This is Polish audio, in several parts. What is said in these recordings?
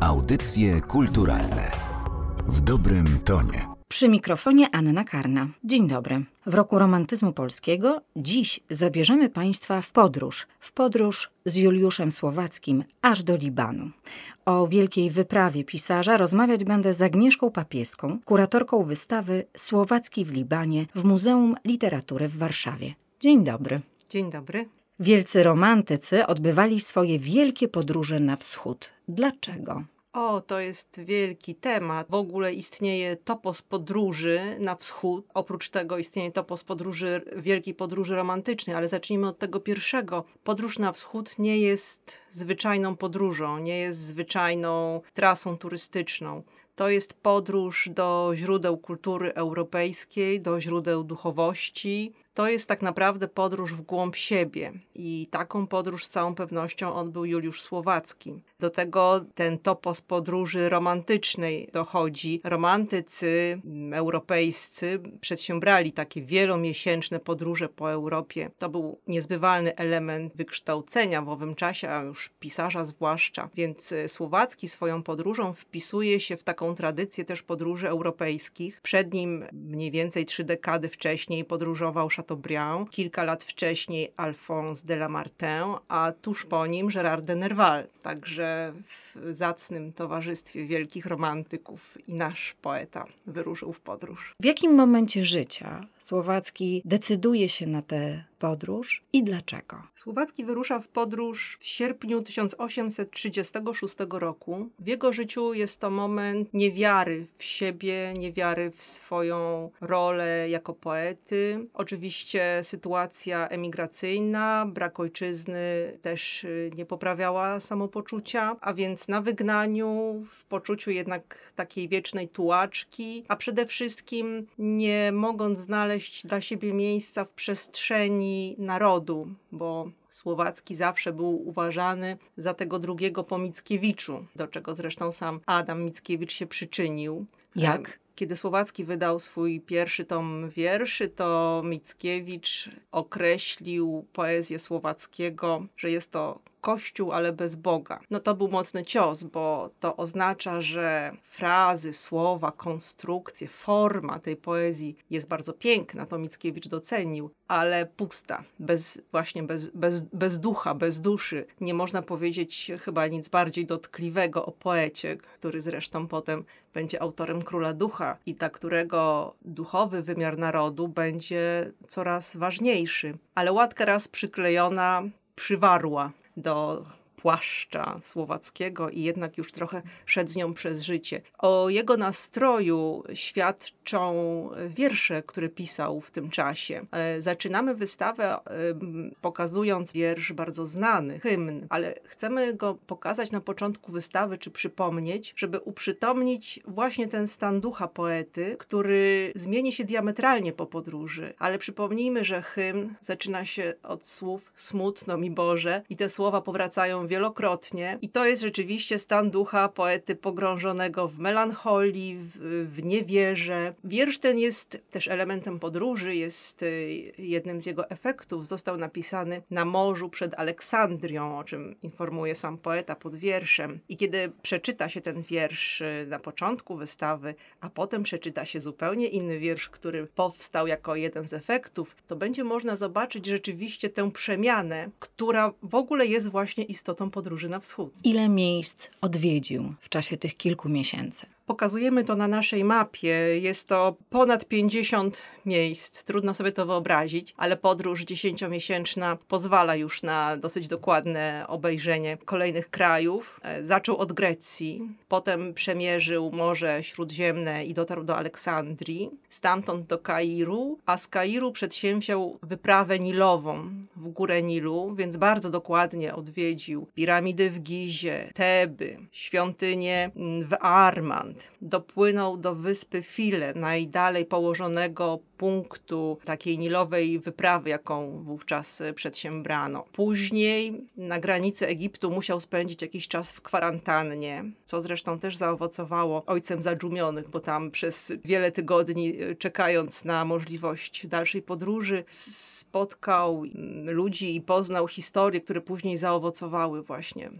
Audycje kulturalne w dobrym tonie. Przy mikrofonie Anna Karna. Dzień dobry. W roku romantyzmu polskiego dziś zabierzemy Państwa w podróż. W podróż z Juliuszem Słowackim aż do Libanu. O wielkiej wyprawie pisarza rozmawiać będę z Agnieszką Papieską, kuratorką wystawy Słowacki w Libanie w Muzeum Literatury w Warszawie. Dzień dobry. Dzień dobry. Wielcy romantycy odbywali swoje wielkie podróże na wschód. Dlaczego? O, to jest wielki temat. W ogóle istnieje topos podróży na wschód. Oprócz tego istnieje topos podróży, wielkiej podróży romantycznej, ale zacznijmy od tego pierwszego. Podróż na wschód nie jest zwyczajną podróżą, nie jest zwyczajną trasą turystyczną. To jest podróż do źródeł kultury europejskiej, do źródeł duchowości, to jest tak naprawdę podróż w głąb siebie i taką podróż z całą pewnością odbył Juliusz Słowacki. Do tego ten topos podróży romantycznej dochodzi. Romantycy mm, europejscy przedsiębrali takie wielomiesięczne podróże po Europie. To był niezbywalny element wykształcenia w owym czasie, a już pisarza zwłaszcza. Więc y, Słowacki swoją podróżą wpisuje się w taką tradycję też podróży europejskich. Przed nim mniej więcej trzy dekady wcześniej podróżował Chateaubriand, kilka lat wcześniej Alphonse de Lamartine, a tuż po nim Gérard de Nerval. Także w zacnym towarzystwie wielkich romantyków i nasz poeta wyruszył w podróż. W jakim momencie życia Słowacki decyduje się na tę podróż i dlaczego? Słowacki wyrusza w podróż w sierpniu 1836 roku. W jego życiu jest to moment niewiary w siebie, niewiary w swoją rolę jako poety. Oczywiście sytuacja emigracyjna, brak ojczyzny też y, nie poprawiała samopoczucia, a więc na wygnaniu, w poczuciu jednak takiej wiecznej tułaczki, a przede wszystkim nie mogąc znaleźć dla siebie miejsca w przestrzeni narodu, bo Słowacki zawsze był uważany za tego drugiego po Mickiewiczu, do czego zresztą sam Adam Mickiewicz się przyczynił. Jak? Kiedy Słowacki wydał swój pierwszy tom wierszy, to Mickiewicz określił poezję Słowackiego, że jest to Kościół, ale bez Boga. No to był mocny cios, bo to oznacza, że frazy, słowa, konstrukcje, forma tej poezji jest bardzo piękna, to Mickiewicz docenił, ale pusta, bez, właśnie bez, bez, bez ducha, bez duszy. Nie można powiedzieć chyba nic bardziej dotkliwego o poecie, który zresztą potem będzie autorem Króla Ducha i dla którego duchowy wymiar narodu będzie coraz ważniejszy. Ale łatka raz przyklejona przywarła do płaszcza słowackiego i jednak już trochę szedł z nią przez życie. O jego nastroju świadczą wiersze, które pisał w tym czasie. E, zaczynamy wystawę pokazując wiersz bardzo znany, hymn, ale chcemy go pokazać na początku wystawy, czy przypomnieć, żeby uprzytomnić właśnie ten stan ducha poety, który zmieni się diametralnie po podróży. Ale przypomnijmy, że hymn zaczyna się od słów smutno mi Boże i te słowa powracają wielokrotnie. I to jest rzeczywiście stan ducha poety pogrążonego w melancholii, w, w niewierze. Wiersz ten jest też elementem podróży, jest y, jednym z jego efektów. Został napisany na morzu przed Aleksandrią, o czym informuje sam poeta pod wierszem. I kiedy przeczyta się ten wiersz y, na początku wystawy, a potem przeczyta się zupełnie inny wiersz, który powstał jako jeden z efektów, to będzie można zobaczyć rzeczywiście tę przemianę, która w ogóle jest właśnie istotą podróży na wschód. Ile miejsc odwiedził w czasie tych kilku miesięcy? Pokazujemy to na naszej mapie. Jest to ponad 50 miejsc. Trudno sobie to wyobrazić, ale podróż dziesięciomiesięczna pozwala już na dosyć dokładne obejrzenie kolejnych krajów. E, zaczął od Grecji, potem przemierzył Morze Śródziemne i dotarł do Aleksandrii, stamtąd do Kairu, a z Kairu przedsięwziął wyprawę nilową w górę Nilu, więc bardzo dokładnie odwiedził piramidy w Gizie, Teby, świątynię w Armand, dopłynął do wyspy File, najdalej położonego punktu takiej nilowej wyprawy, jaką wówczas przedsiębrano. Później na granicy Egiptu musiał spędzić jakiś czas w kwarantannie, co zresztą też zaowocowało ojcem zadżumionych, bo tam przez wiele tygodni czekając na możliwość dalszej podróży spotkał ludzi i poznał historie, które później zaowocowały właśnie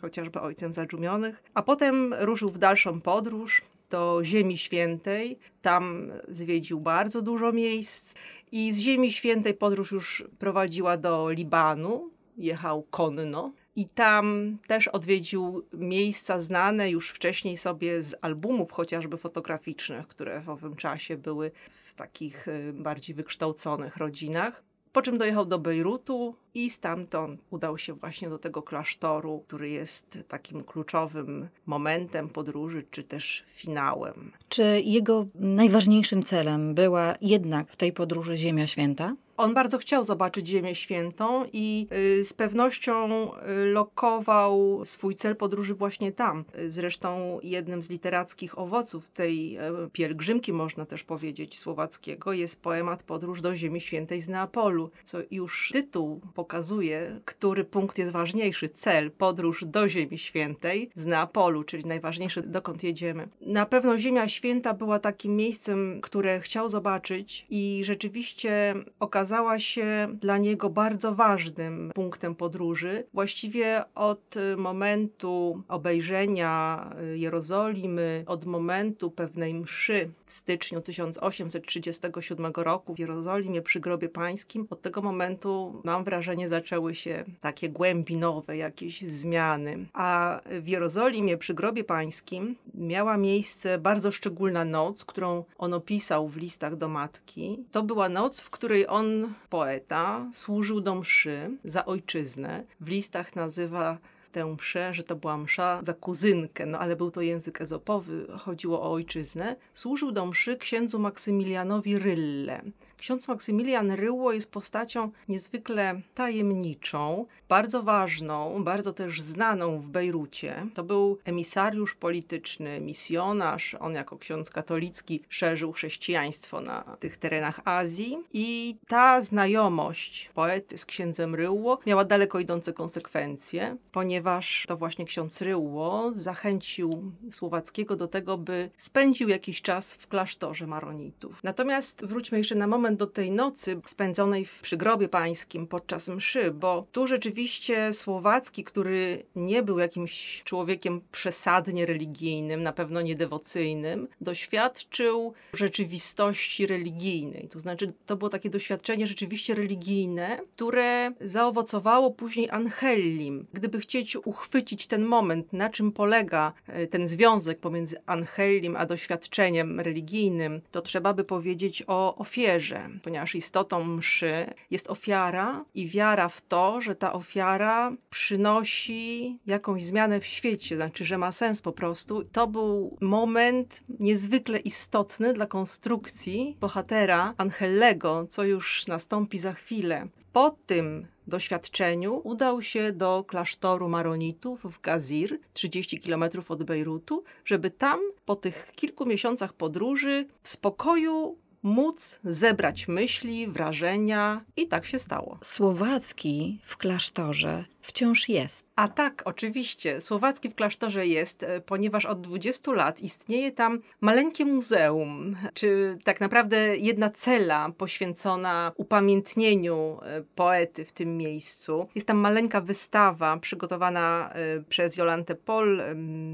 chociażby ojcem zadżumionych. A potem ruszył w dalszą podróż do Ziemi Świętej. Tam zwiedził bardzo dużo miejsc i z Ziemi Świętej podróż już prowadziła do Libanu. Jechał konno. I tam też odwiedził miejsca znane już wcześniej sobie z albumów, chociażby fotograficznych, które w owym czasie były w takich y, bardziej wykształconych rodzinach. Po czym dojechał do Bejrutu i stamtąd udał się właśnie do tego klasztoru, który jest takim kluczowym momentem podróży, czy też finałem. Czy jego najważniejszym celem była jednak w tej podróży Ziemia Święta? On bardzo chciał zobaczyć Ziemię Świętą i y, z pewnością y, lokował swój cel podróży właśnie tam. Zresztą jednym z literackich owoców tej e, pielgrzymki, można też powiedzieć, słowackiego, jest poemat Podróż do Ziemi Świętej z Neapolu, co już tytuł pokazuje, który punkt jest ważniejszy. Cel, podróż do Ziemi Świętej z Neapolu, czyli najważniejszy, dokąd jedziemy. Na pewno Ziemia Święta była takim miejscem, które chciał zobaczyć i rzeczywiście okazał okazała się dla niego bardzo ważnym punktem podróży. Właściwie od y, momentu obejrzenia y, Jerozolimy, od momentu pewnej mszy w styczniu 1837 roku w Jerozolimie przy Grobie Pańskim, od tego momentu mam wrażenie zaczęły się takie głębinowe jakieś zmiany. A w Jerozolimie przy Grobie Pańskim miała miejsce bardzo szczególna noc, którą on opisał w listach do matki. To była noc, w której on poeta, służył do mszy za ojczyznę. W listach nazywa tę mszę, że to była msza za kuzynkę, no ale był to język ezopowy, chodziło o ojczyznę. Służył do mszy księdzu Maksymilianowi Rylle. Ksiądz Maksymilian Ryło jest postacią niezwykle tajemniczą, bardzo ważną, bardzo też znaną w Bejrucie. To był emisariusz polityczny, misjonarz. On jako ksiądz katolicki szerzył chrześcijaństwo na tych terenach Azji i ta znajomość poety z księdzem Ryło miała daleko idące konsekwencje, ponieważ to właśnie ksiądz Ryło zachęcił Słowackiego do tego, by spędził jakiś czas w klasztorze maronitów. Natomiast wróćmy jeszcze na moment do tej nocy spędzonej w przygrobie pańskim podczas mszy, bo tu rzeczywiście Słowacki, który nie był jakimś człowiekiem przesadnie religijnym, na pewno niedewocyjnym, doświadczył rzeczywistości religijnej. To znaczy, to było takie doświadczenie rzeczywiście religijne, które zaowocowało później Angelim. Gdyby chcieć uchwycić ten moment, na czym polega e, ten związek pomiędzy Angelim a doświadczeniem religijnym, to trzeba by powiedzieć o ofierze ponieważ istotą mszy jest ofiara i wiara w to, że ta ofiara przynosi jakąś zmianę w świecie, znaczy, że ma sens po prostu. To był moment niezwykle istotny dla konstrukcji bohatera Angelego, co już nastąpi za chwilę. Po tym doświadczeniu udał się do klasztoru maronitów w Gazir, 30 km od Bejrutu, żeby tam po tych kilku miesiącach podróży w spokoju móc zebrać myśli, wrażenia i tak się stało. Słowacki w klasztorze wciąż jest. A tak, oczywiście. Słowacki w klasztorze jest, e, ponieważ od 20 lat istnieje tam maleńkie muzeum, czy tak naprawdę jedna cela poświęcona upamiętnieniu e, poety w tym miejscu. Jest tam maleńka wystawa przygotowana e, przez Jolantę Pol,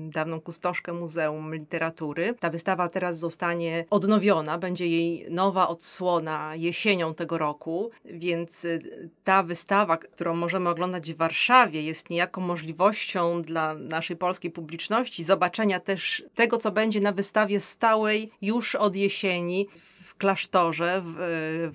dawną kustoszkę Muzeum Literatury. Ta wystawa teraz zostanie odnowiona, będzie jej nowa odsłona jesienią tego roku, więc ta wystawa, którą możemy oglądać w Warszawie, Warszawie jest niejako możliwością dla naszej polskiej publiczności zobaczenia też tego, co będzie na wystawie stałej już od jesieni w klasztorze w,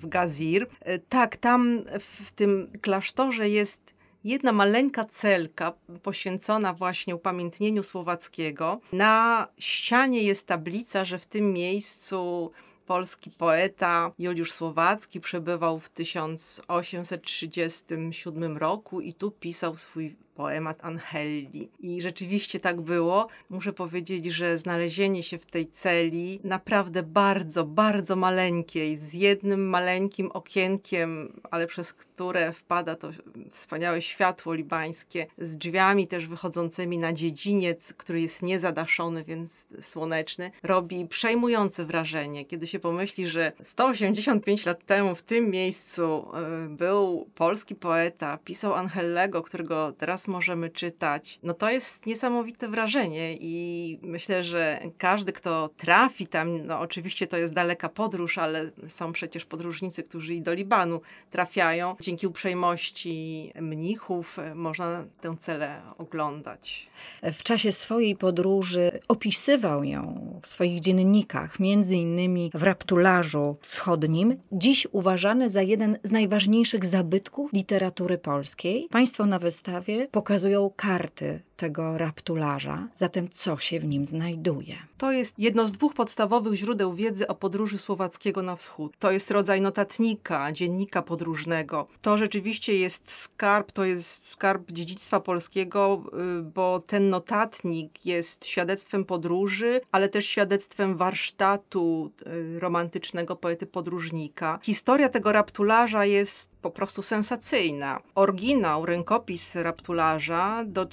w Gazir. Tak, tam w tym klasztorze jest jedna maleńka celka poświęcona właśnie upamiętnieniu Słowackiego. Na ścianie jest tablica, że w tym miejscu polski poeta Juliusz Słowacki przebywał w 1837 roku i tu pisał swój poemat Angeli. I rzeczywiście tak było. Muszę powiedzieć, że znalezienie się w tej celi naprawdę bardzo, bardzo maleńkiej, z jednym maleńkim okienkiem, ale przez które wpada to wspaniałe światło libańskie, z drzwiami też wychodzącymi na dziedziniec, który jest niezadaszony, więc słoneczny, robi przejmujące wrażenie, kiedy się pomyśli, że 185 lat temu w tym miejscu y, był polski poeta, pisał Angellego, którego teraz możemy czytać. No to jest niesamowite wrażenie i myślę, że każdy, kto trafi tam, no oczywiście to jest daleka podróż, ale są przecież podróżnicy, którzy i do Libanu trafiają. Dzięki uprzejmości mnichów e, można tę celę oglądać. W czasie swojej podróży opisywał ją w swoich dziennikach, między innymi w Raptularzu Wschodnim, dziś uważany za jeden z najważniejszych zabytków literatury polskiej. Państwo na wystawie pokazują karty tego raptularza, zatem co się w nim znajduje? To jest jedno z dwóch podstawowych źródeł wiedzy o podróży słowackiego na wschód. To jest rodzaj notatnika, dziennika podróżnego. To rzeczywiście jest skarb, to jest skarb dziedzictwa polskiego, y, bo ten notatnik jest świadectwem podróży, ale też świadectwem warsztatu y, romantycznego poety podróżnika. Historia tego raptularza jest po prostu sensacyjna. Oryginał, rękopis raptularza do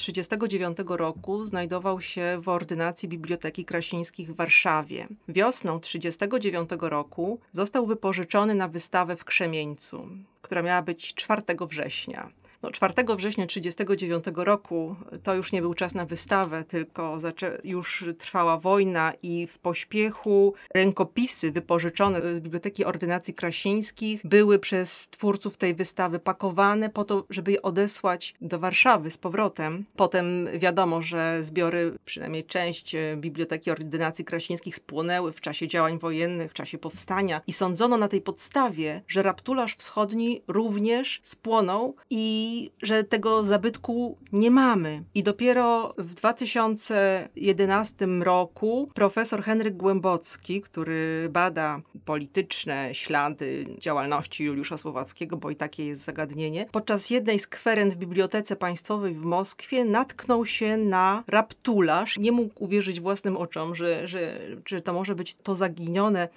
1939 roku znajdował się w ordynacji Biblioteki Krasińskich w Warszawie. Wiosną 1939 roku został wypożyczony na wystawę w Krzemieńcu, która miała być 4 września. No, 4 września 1939 roku to już nie był czas na wystawę, tylko już trwała wojna i w pośpiechu rękopisy wypożyczone z Biblioteki Ordynacji Krasińskich były przez twórców tej wystawy pakowane po to, żeby je odesłać do Warszawy z powrotem. Potem wiadomo, że zbiory, przynajmniej część e, Biblioteki Ordynacji Krasińskich spłonęły w czasie działań wojennych, w czasie powstania i sądzono na tej podstawie, że Raptularz Wschodni również spłonął i że tego zabytku nie mamy. I dopiero w 2011 roku profesor Henryk Głębocki, który bada polityczne ślady działalności Juliusza Słowackiego, bo i takie jest zagadnienie, podczas jednej z kwerent w Bibliotece Państwowej w Moskwie natknął się na raptularz. Nie mógł uwierzyć własnym oczom, że, że, że to może być to zaginione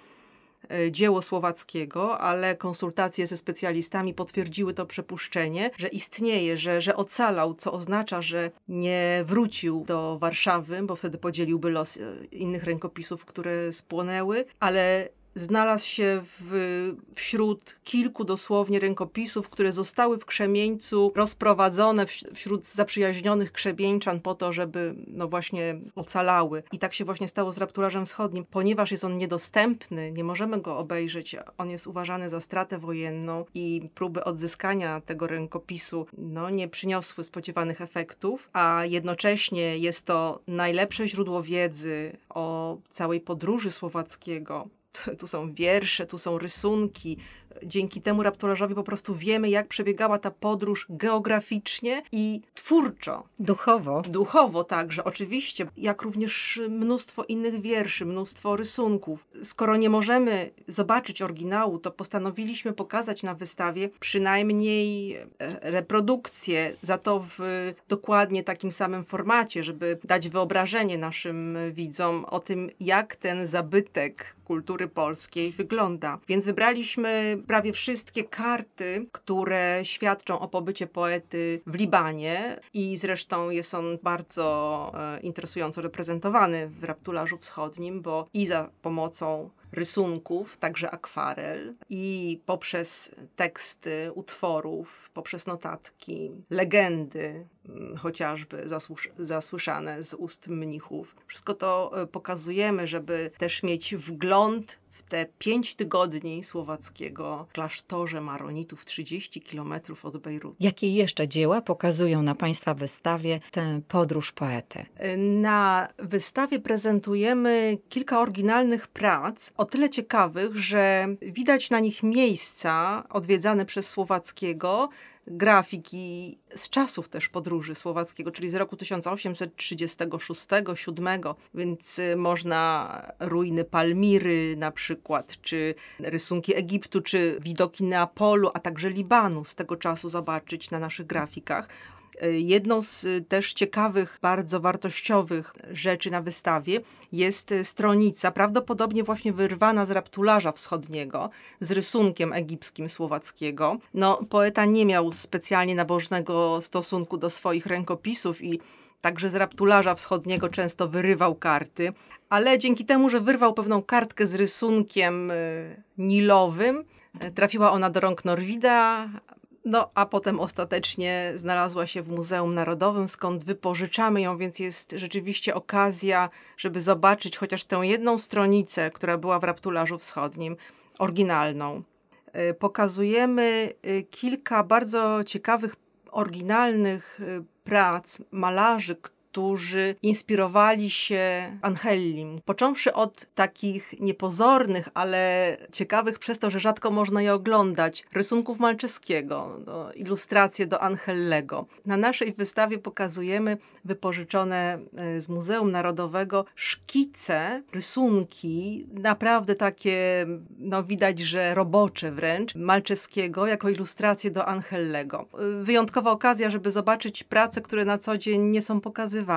dzieło słowackiego, ale konsultacje ze specjalistami potwierdziły to przepuszczenie, że istnieje, że, że ocalał, co oznacza, że nie wrócił do Warszawy, bo wtedy podzieliłby los e, innych rękopisów, które spłonęły, ale znalazł się w, wśród kilku dosłownie rękopisów, które zostały w Krzemieńcu rozprowadzone wśród zaprzyjaźnionych krzemieńczan po to, żeby no właśnie ocalały. I tak się właśnie stało z Rapturarzem Wschodnim. Ponieważ jest on niedostępny, nie możemy go obejrzeć, on jest uważany za stratę wojenną i próby odzyskania tego rękopisu no, nie przyniosły spodziewanych efektów, a jednocześnie jest to najlepsze źródło wiedzy o całej podróży słowackiego, tu są wiersze, tu są rysunki, dzięki temu rapturarzowi po prostu wiemy, jak przebiegała ta podróż geograficznie i twórczo. Duchowo. Duchowo także, oczywiście, jak również mnóstwo innych wierszy, mnóstwo rysunków. Skoro nie możemy zobaczyć oryginału, to postanowiliśmy pokazać na wystawie przynajmniej e, reprodukcję, za to w dokładnie takim samym formacie, żeby dać wyobrażenie naszym widzom o tym, jak ten zabytek kultury polskiej wygląda. Więc wybraliśmy prawie wszystkie karty, które świadczą o pobycie poety w Libanie i zresztą jest on bardzo e, interesująco reprezentowany w Raptularzu Wschodnim, bo i za pomocą rysunków, także akwarel i poprzez teksty utworów, poprzez notatki, legendy, mm, chociażby zasłyszane z ust mnichów. Wszystko to e, pokazujemy, żeby też mieć wgląd w te pięć tygodni słowackiego klasztorze Maronitów 30 kilometrów od Bejrutu. Jakie jeszcze dzieła pokazują na Państwa wystawie tę podróż poety? Na wystawie prezentujemy kilka oryginalnych prac, o tyle ciekawych, że widać na nich miejsca odwiedzane przez Słowackiego, grafiki z czasów też podróży słowackiego, czyli z roku 1836-7, więc y, można ruiny Palmiry na przykład, czy rysunki Egiptu, czy widoki Neapolu, a także Libanu z tego czasu zobaczyć na naszych grafikach. Jedną z też ciekawych, bardzo wartościowych rzeczy na wystawie jest stronica, prawdopodobnie właśnie wyrwana z raptularza wschodniego, z rysunkiem egipskim Słowackiego. No, poeta nie miał specjalnie nabożnego stosunku do swoich rękopisów i Także z raptularza wschodniego często wyrywał karty, ale dzięki temu, że wyrwał pewną kartkę z rysunkiem nilowym, trafiła ona do rąk Norwida, no a potem ostatecznie znalazła się w Muzeum Narodowym, skąd wypożyczamy ją, więc jest rzeczywiście okazja, żeby zobaczyć chociaż tę jedną stronicę, która była w raptularzu wschodnim, oryginalną. Y, pokazujemy kilka bardzo ciekawych, oryginalnych prac malarzy, którzy inspirowali się Angelim. Począwszy od takich niepozornych, ale ciekawych przez to, że rzadko można je oglądać, rysunków Malczeskiego, do, ilustracje do Angellego. Na naszej wystawie pokazujemy wypożyczone e, z Muzeum Narodowego szkice, rysunki, naprawdę takie, no widać, że robocze wręcz, Malczeskiego jako ilustracje do Angellego. E, wyjątkowa okazja, żeby zobaczyć prace, które na co dzień nie są pokazywane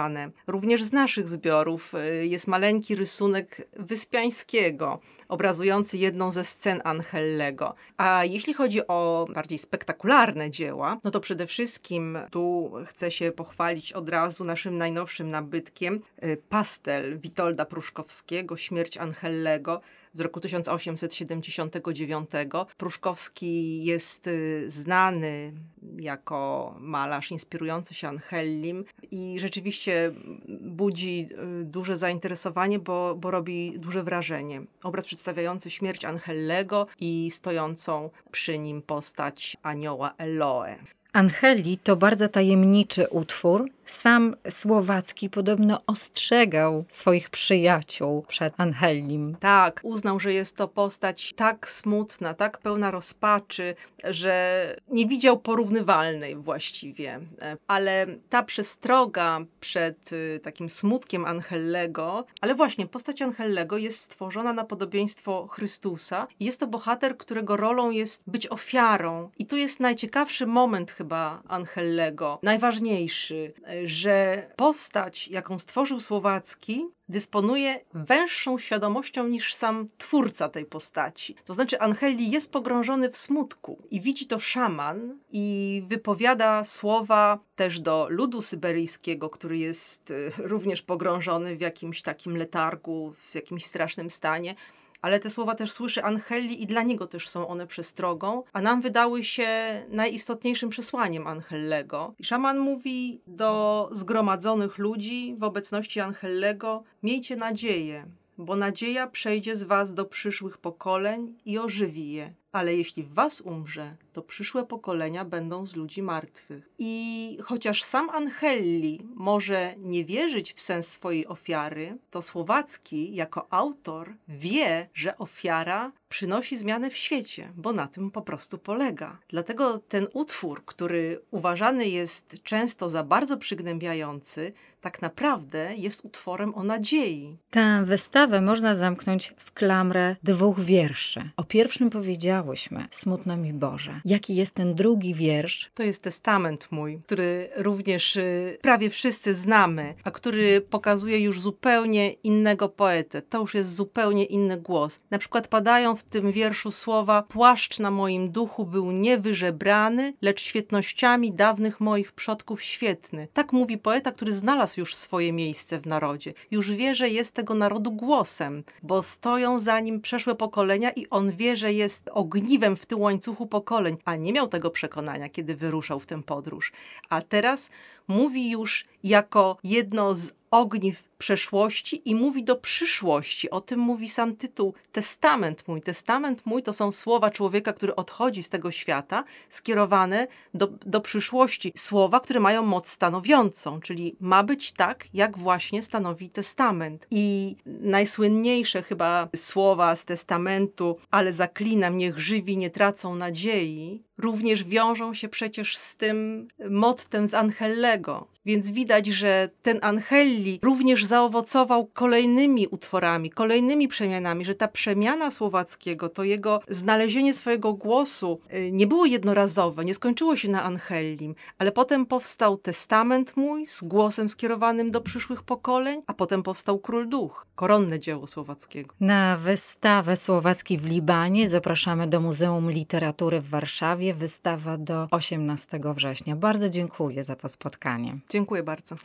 Również z naszych zbiorów y, jest maleńki rysunek Wyspiańskiego, obrazujący jedną ze scen Angellego. A jeśli chodzi o bardziej spektakularne dzieła, no to przede wszystkim tu chcę się pochwalić od razu naszym najnowszym nabytkiem, y, pastel Witolda Pruszkowskiego, Śmierć Angellego, z roku 1879. Pruszkowski jest y, znany jako malarz inspirujący się Angellim i rzeczywiście budzi y, duże zainteresowanie, bo, bo robi duże wrażenie. Obraz przedstawiający śmierć Angellego i stojącą przy nim postać anioła Eloe. Angeli to bardzo tajemniczy utwór. Sam Słowacki podobno ostrzegał swoich przyjaciół przed Angelim. Tak, uznał, że jest to postać tak smutna, tak pełna rozpaczy, że nie widział porównywalnej właściwie. Ale ta przestroga przed y, takim smutkiem Angellego, ale właśnie postać Angellego jest stworzona na podobieństwo Chrystusa jest to bohater, którego rolą jest być ofiarą. I tu jest najciekawszy moment chyba Angellego, najważniejszy, że postać, jaką stworzył Słowacki, dysponuje węższą świadomością niż sam twórca tej postaci. To znaczy, Angeli jest pogrążony w smutku i widzi to szaman i wypowiada słowa też do ludu syberyjskiego, który jest e, również pogrążony w jakimś takim letargu, w jakimś strasznym stanie ale te słowa też słyszy Angeli i dla niego też są one przestrogą, a nam wydały się najistotniejszym przesłaniem Angellego. I szaman mówi do zgromadzonych ludzi w obecności Angellego: Miejcie nadzieję, bo nadzieja przejdzie z was do przyszłych pokoleń i ożywi je ale jeśli was umrze, to przyszłe pokolenia będą z ludzi martwych. I chociaż sam Angelli może nie wierzyć w sens swojej ofiary, to Słowacki jako autor wie, że ofiara przynosi zmianę w świecie, bo na tym po prostu polega. Dlatego ten utwór, który uważany jest często za bardzo przygnębiający, tak naprawdę jest utworem o nadziei. Tę wystawę można zamknąć w klamrę dwóch wierszy. O pierwszym powiedziałyśmy, smutno mi Boże. Jaki jest ten drugi wiersz? To jest testament mój, który również y, prawie wszyscy znamy, a który pokazuje już zupełnie innego poetę. To już jest zupełnie inny głos. Na przykład padają w tym wierszu słowa Płaszcz na moim duchu był niewyżebrany, lecz świetnościami dawnych moich przodków świetny. Tak mówi poeta, który znalazł już swoje miejsce w narodzie. Już wie, że jest tego narodu głosem, bo stoją za nim przeszłe pokolenia i on wie, że jest ogniwem w tym łańcuchu pokoleń, a nie miał tego przekonania, kiedy wyruszał w tę podróż. A teraz mówi już jako jedno z ogniw przeszłości i mówi do przyszłości. O tym mówi sam tytuł Testament mój. Testament mój to są słowa człowieka, który odchodzi z tego świata, skierowane do, do przyszłości. Słowa, które mają moc stanowiącą, czyli ma być tak, jak właśnie stanowi testament. I najsłynniejsze chyba słowa z testamentu, ale zaklinam, niech żywi nie tracą nadziei, również wiążą się przecież z tym mottem z Angellego. Więc widać, że ten Angelli również zaowocował kolejnymi utworami, kolejnymi przemianami, że ta przemiana Słowackiego, to jego znalezienie swojego głosu y, nie było jednorazowe, nie skończyło się na Angelim, ale potem powstał Testament mój z głosem skierowanym do przyszłych pokoleń, a potem powstał Król Duch, koronne dzieło Słowackiego. Na wystawę Słowacki w Libanie zapraszamy do Muzeum Literatury w Warszawie. Wystawa do 18 września. Bardzo dziękuję za to spotkanie. Dziękuję bardzo.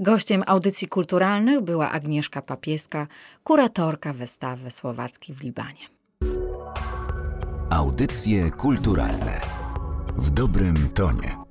Gościem audycji kulturalnych była Agnieszka Papieska, kuratorka wystawy Słowacki w Libanie. Audycje kulturalne w dobrym tonie.